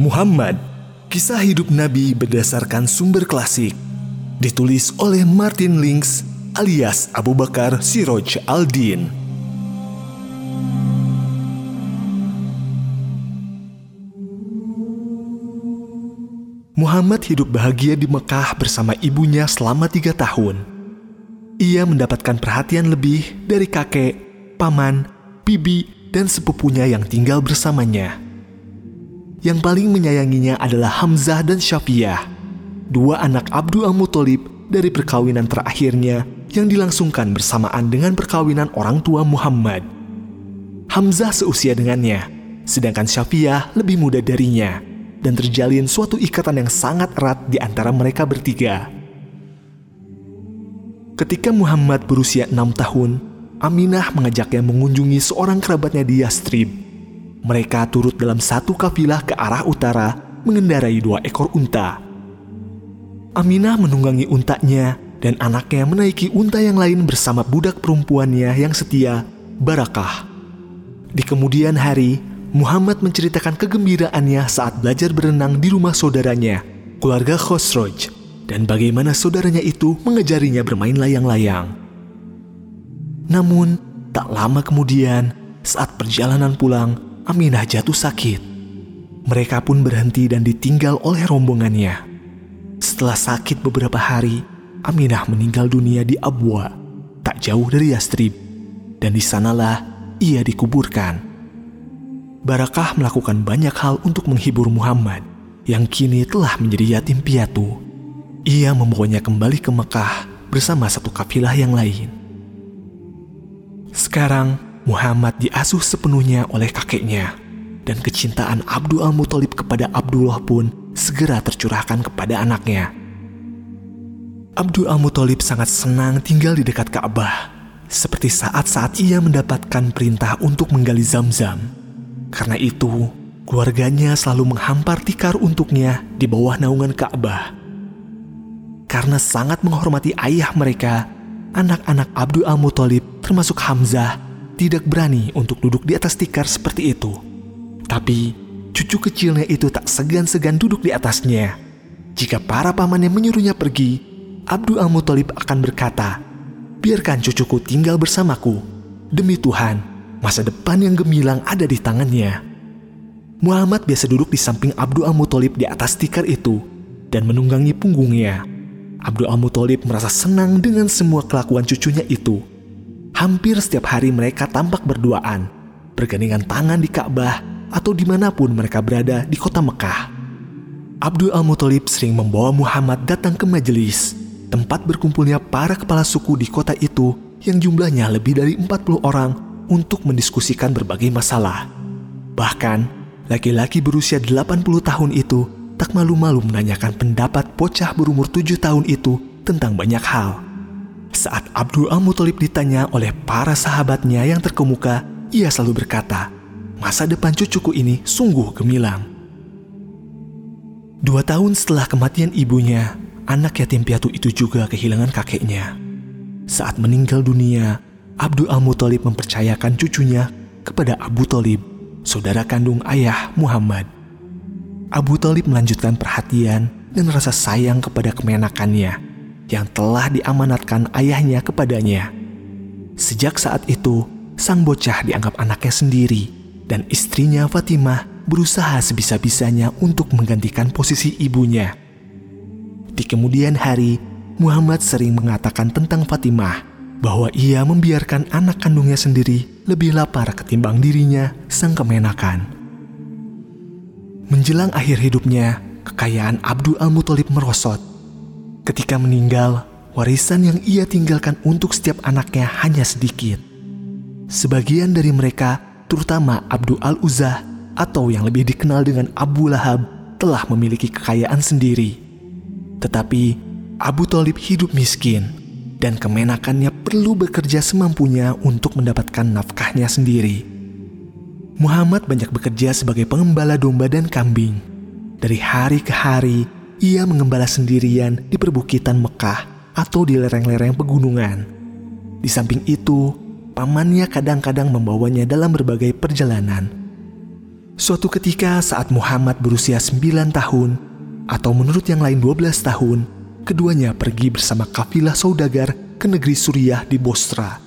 Muhammad, kisah hidup Nabi berdasarkan sumber klasik. Ditulis oleh Martin Links alias Abu Bakar Siroj Aldin. Muhammad hidup bahagia di Mekah bersama ibunya selama tiga tahun. Ia mendapatkan perhatian lebih dari kakek, paman, bibi, dan sepupunya yang tinggal bersamanya. Yang paling menyayanginya adalah Hamzah dan Syafiyah, dua anak Abdul Al-Muthalib dari perkawinan terakhirnya yang dilangsungkan bersamaan dengan perkawinan orang tua Muhammad. Hamzah seusia dengannya, sedangkan Syafiyah lebih muda darinya, dan terjalin suatu ikatan yang sangat erat di antara mereka bertiga. Ketika Muhammad berusia enam tahun, Aminah mengajaknya mengunjungi seorang kerabatnya di Yastrib mereka turut dalam satu kafilah ke arah utara mengendarai dua ekor unta. Aminah menunggangi untanya dan anaknya menaiki unta yang lain bersama budak perempuannya yang setia, Barakah. Di kemudian hari, Muhammad menceritakan kegembiraannya saat belajar berenang di rumah saudaranya, keluarga Khosroj, dan bagaimana saudaranya itu mengajarinya bermain layang-layang. Namun, tak lama kemudian, saat perjalanan pulang, Aminah jatuh sakit. Mereka pun berhenti dan ditinggal oleh rombongannya. Setelah sakit beberapa hari, Aminah meninggal dunia di Abwa, tak jauh dari Yastrib, dan di sanalah ia dikuburkan. Barakah melakukan banyak hal untuk menghibur Muhammad yang kini telah menjadi yatim piatu. Ia membawanya kembali ke Mekah bersama satu kafilah yang lain. Sekarang, Muhammad diasuh sepenuhnya oleh kakeknya, dan kecintaan Abdul Al-Muthalib kepada Abdullah pun segera tercurahkan kepada anaknya. Abdul Al-Muthalib sangat senang tinggal di dekat Ka'bah, seperti saat-saat ia mendapatkan perintah untuk menggali zam-zam. Karena itu, keluarganya selalu menghampar tikar untuknya di bawah naungan Ka'bah. Karena sangat menghormati ayah mereka, anak-anak Abdul Al-Muthalib termasuk Hamzah tidak berani untuk duduk di atas tikar seperti itu. Tapi cucu kecilnya itu tak segan-segan duduk di atasnya. Jika para pamannya menyuruhnya pergi, Abdul Al-Muthalib akan berkata, Biarkan cucuku tinggal bersamaku. Demi Tuhan, masa depan yang gemilang ada di tangannya. Muhammad biasa duduk di samping Abdul Al-Muthalib di atas tikar itu dan menunggangi punggungnya. Abdul Al-Muthalib merasa senang dengan semua kelakuan cucunya itu Hampir setiap hari mereka tampak berduaan, bergandengan tangan di Ka'bah atau di mana pun mereka berada di kota Mekah. Abdul Al-Muthalib sering membawa Muhammad datang ke majelis, tempat berkumpulnya para kepala suku di kota itu yang jumlahnya lebih dari 40 orang untuk mendiskusikan berbagai masalah. Bahkan, laki-laki berusia 80 tahun itu tak malu-malu menanyakan pendapat bocah berumur 7 tahun itu tentang banyak hal. Saat Abdul Al-Muthalib ditanya oleh para sahabatnya yang terkemuka, ia selalu berkata, masa depan cucuku ini sungguh gemilang. Dua tahun setelah kematian ibunya, anak yatim piatu itu juga kehilangan kakeknya. Saat meninggal dunia, Abdul Al-Muthalib mempercayakan cucunya kepada Abu Talib, saudara kandung ayah Muhammad. Abu Talib melanjutkan perhatian dan rasa sayang kepada kemenakannya yang telah diamanatkan ayahnya kepadanya. Sejak saat itu, sang bocah dianggap anaknya sendiri, dan istrinya Fatimah berusaha sebisa-bisanya untuk menggantikan posisi ibunya. Di kemudian hari, Muhammad sering mengatakan tentang Fatimah bahwa ia membiarkan anak kandungnya sendiri lebih lapar ketimbang dirinya, sang kemenakan. Menjelang akhir hidupnya, kekayaan Abdul Al-Muthalib merosot Ketika meninggal, warisan yang ia tinggalkan untuk setiap anaknya hanya sedikit. Sebagian dari mereka, terutama Abdul Al-Uzah atau yang lebih dikenal dengan Abu Lahab, telah memiliki kekayaan sendiri. Tetapi Abu Talib hidup miskin dan kemenakannya perlu bekerja semampunya untuk mendapatkan nafkahnya sendiri. Muhammad banyak bekerja sebagai pengembala domba dan kambing. Dari hari ke hari, ia mengembala sendirian di perbukitan Mekah atau di lereng-lereng pegunungan. Di samping itu, pamannya kadang-kadang membawanya dalam berbagai perjalanan. Suatu ketika saat Muhammad berusia 9 tahun, atau menurut yang lain 12 tahun, keduanya pergi bersama kafilah saudagar ke negeri Suriah di Bosra.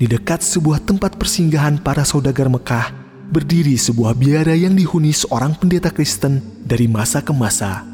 Di dekat sebuah tempat persinggahan para saudagar Mekah, berdiri sebuah biara yang dihuni seorang pendeta Kristen dari masa ke masa.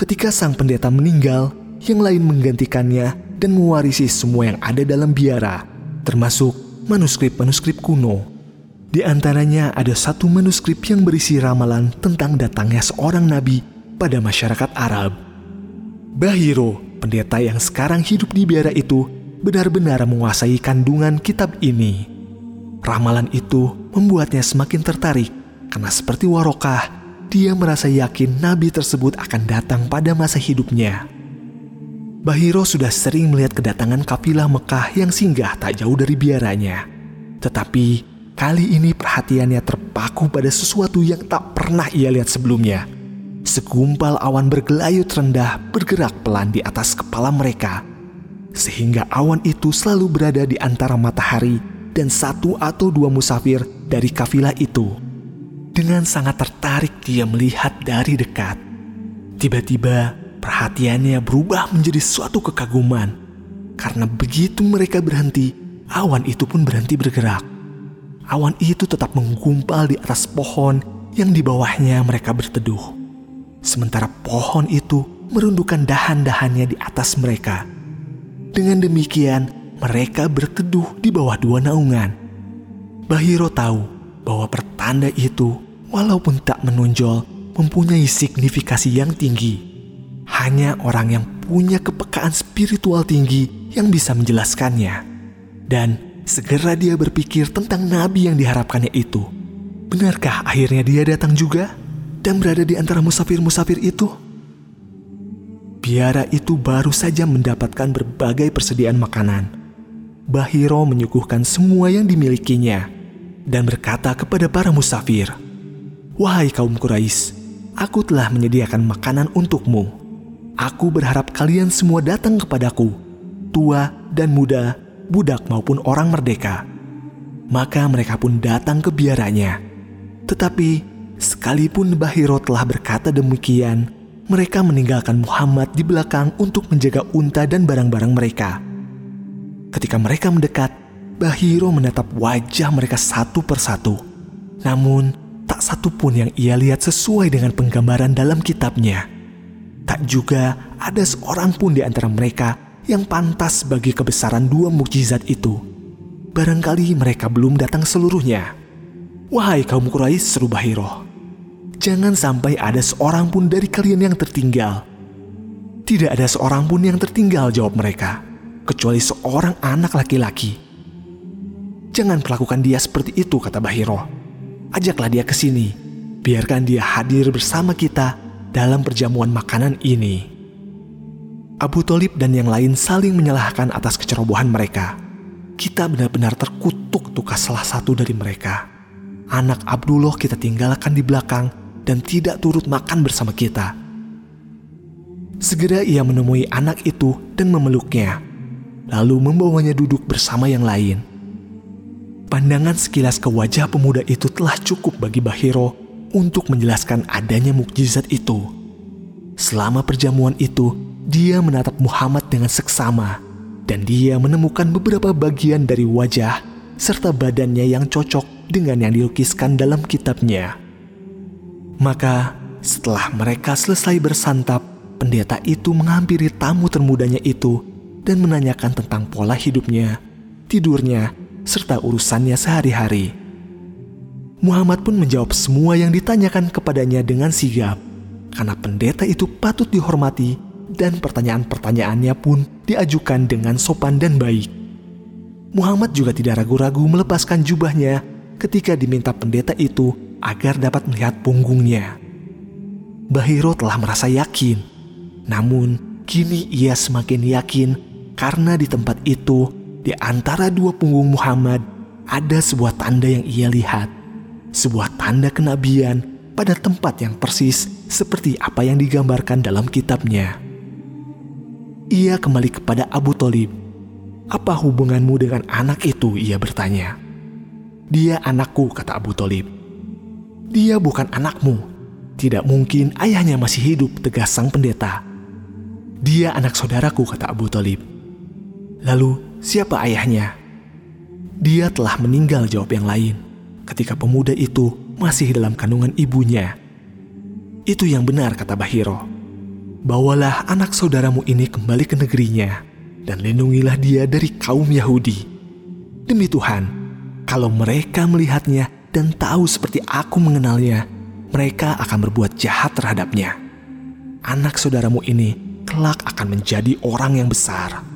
Ketika sang pendeta meninggal, yang lain menggantikannya dan mewarisi semua yang ada dalam biara, termasuk manuskrip-manuskrip kuno. Di antaranya ada satu manuskrip yang berisi ramalan tentang datangnya seorang nabi pada masyarakat Arab. Bahiro, pendeta yang sekarang hidup di biara itu, benar-benar menguasai kandungan kitab ini. Ramalan itu membuatnya semakin tertarik karena seperti Warokah, dia merasa yakin nabi tersebut akan datang pada masa hidupnya. Bahiro sudah sering melihat kedatangan kafilah Mekah yang singgah tak jauh dari biaranya. Tetapi kali ini perhatiannya terpaku pada sesuatu yang tak pernah ia lihat sebelumnya. Segumpal awan bergelayut rendah bergerak pelan di atas kepala mereka. Sehingga awan itu selalu berada di antara matahari dan satu atau dua musafir dari kafilah itu. Dengan sangat tertarik dia melihat dari dekat. Tiba-tiba perhatiannya berubah menjadi suatu kekaguman. Karena begitu mereka berhenti, awan itu pun berhenti bergerak. Awan itu tetap menggumpal di atas pohon yang di bawahnya mereka berteduh. Sementara pohon itu merundukkan dahan-dahannya di atas mereka. Dengan demikian, mereka berteduh di bawah dua naungan. Bahiro tahu bahwa pertanda itu, walaupun tak menonjol, mempunyai signifikasi yang tinggi hanya orang yang punya kepekaan spiritual tinggi yang bisa menjelaskannya. Dan segera dia berpikir tentang nabi yang diharapkannya itu. Benarkah akhirnya dia datang juga dan berada di antara musafir-musafir itu? Biara itu baru saja mendapatkan berbagai persediaan makanan. Bahiro menyuguhkan semua yang dimilikinya dan berkata kepada para musafir, "Wahai kaum Quraisy, aku telah menyediakan makanan untukmu." Aku berharap kalian semua datang kepadaku, tua dan muda, budak maupun orang merdeka. Maka mereka pun datang ke biaranya. Tetapi sekalipun Bahiro telah berkata demikian, mereka meninggalkan Muhammad di belakang untuk menjaga unta dan barang-barang mereka. Ketika mereka mendekat, Bahiro menatap wajah mereka satu persatu. Namun, tak satu pun yang ia lihat sesuai dengan penggambaran dalam kitabnya. Tak juga ada seorang pun di antara mereka yang pantas bagi kebesaran dua mukjizat itu. Barangkali mereka belum datang seluruhnya. Wahai kaum Quraisy, seru Bahiro. Jangan sampai ada seorang pun dari kalian yang tertinggal. Tidak ada seorang pun yang tertinggal, jawab mereka. Kecuali seorang anak laki-laki. Jangan perlakukan dia seperti itu, kata Bahiro. Ajaklah dia ke sini. Biarkan dia hadir bersama kita dalam perjamuan makanan ini. Abu Talib dan yang lain saling menyalahkan atas kecerobohan mereka. Kita benar-benar terkutuk tukas salah satu dari mereka. Anak Abdullah kita tinggalkan di belakang dan tidak turut makan bersama kita. Segera ia menemui anak itu dan memeluknya, lalu membawanya duduk bersama yang lain. Pandangan sekilas ke wajah pemuda itu telah cukup bagi Bahiro untuk menjelaskan adanya mukjizat itu. Selama perjamuan itu, dia menatap Muhammad dengan seksama, dan dia menemukan beberapa bagian dari wajah serta badannya yang cocok dengan yang dilukiskan dalam kitabnya. Maka, setelah mereka selesai bersantap, pendeta itu menghampiri tamu termudanya itu dan menanyakan tentang pola hidupnya, tidurnya, serta urusannya sehari-hari. Muhammad pun menjawab semua yang ditanyakan kepadanya dengan sigap, karena pendeta itu patut dihormati dan pertanyaan-pertanyaannya pun diajukan dengan sopan dan baik. Muhammad juga tidak ragu-ragu melepaskan jubahnya ketika diminta pendeta itu agar dapat melihat punggungnya. Bahiro telah merasa yakin, namun kini ia semakin yakin karena di tempat itu, di antara dua punggung Muhammad, ada sebuah tanda yang ia lihat sebuah tanda kenabian pada tempat yang persis seperti apa yang digambarkan dalam kitabnya. Ia kembali kepada Abu Talib. Apa hubunganmu dengan anak itu? Ia bertanya. Dia anakku, kata Abu Talib. Dia bukan anakmu. Tidak mungkin ayahnya masih hidup, tegas sang pendeta. Dia anak saudaraku, kata Abu Talib. Lalu, siapa ayahnya? Dia telah meninggal, jawab yang lain. Ketika pemuda itu masih dalam kandungan ibunya. Itu yang benar, kata Bahiro. Bawalah anak saudaramu ini kembali ke negerinya, dan lindungilah dia dari kaum Yahudi. Demi Tuhan, kalau mereka melihatnya dan tahu seperti aku mengenalnya, mereka akan berbuat jahat terhadapnya. Anak saudaramu ini kelak akan menjadi orang yang besar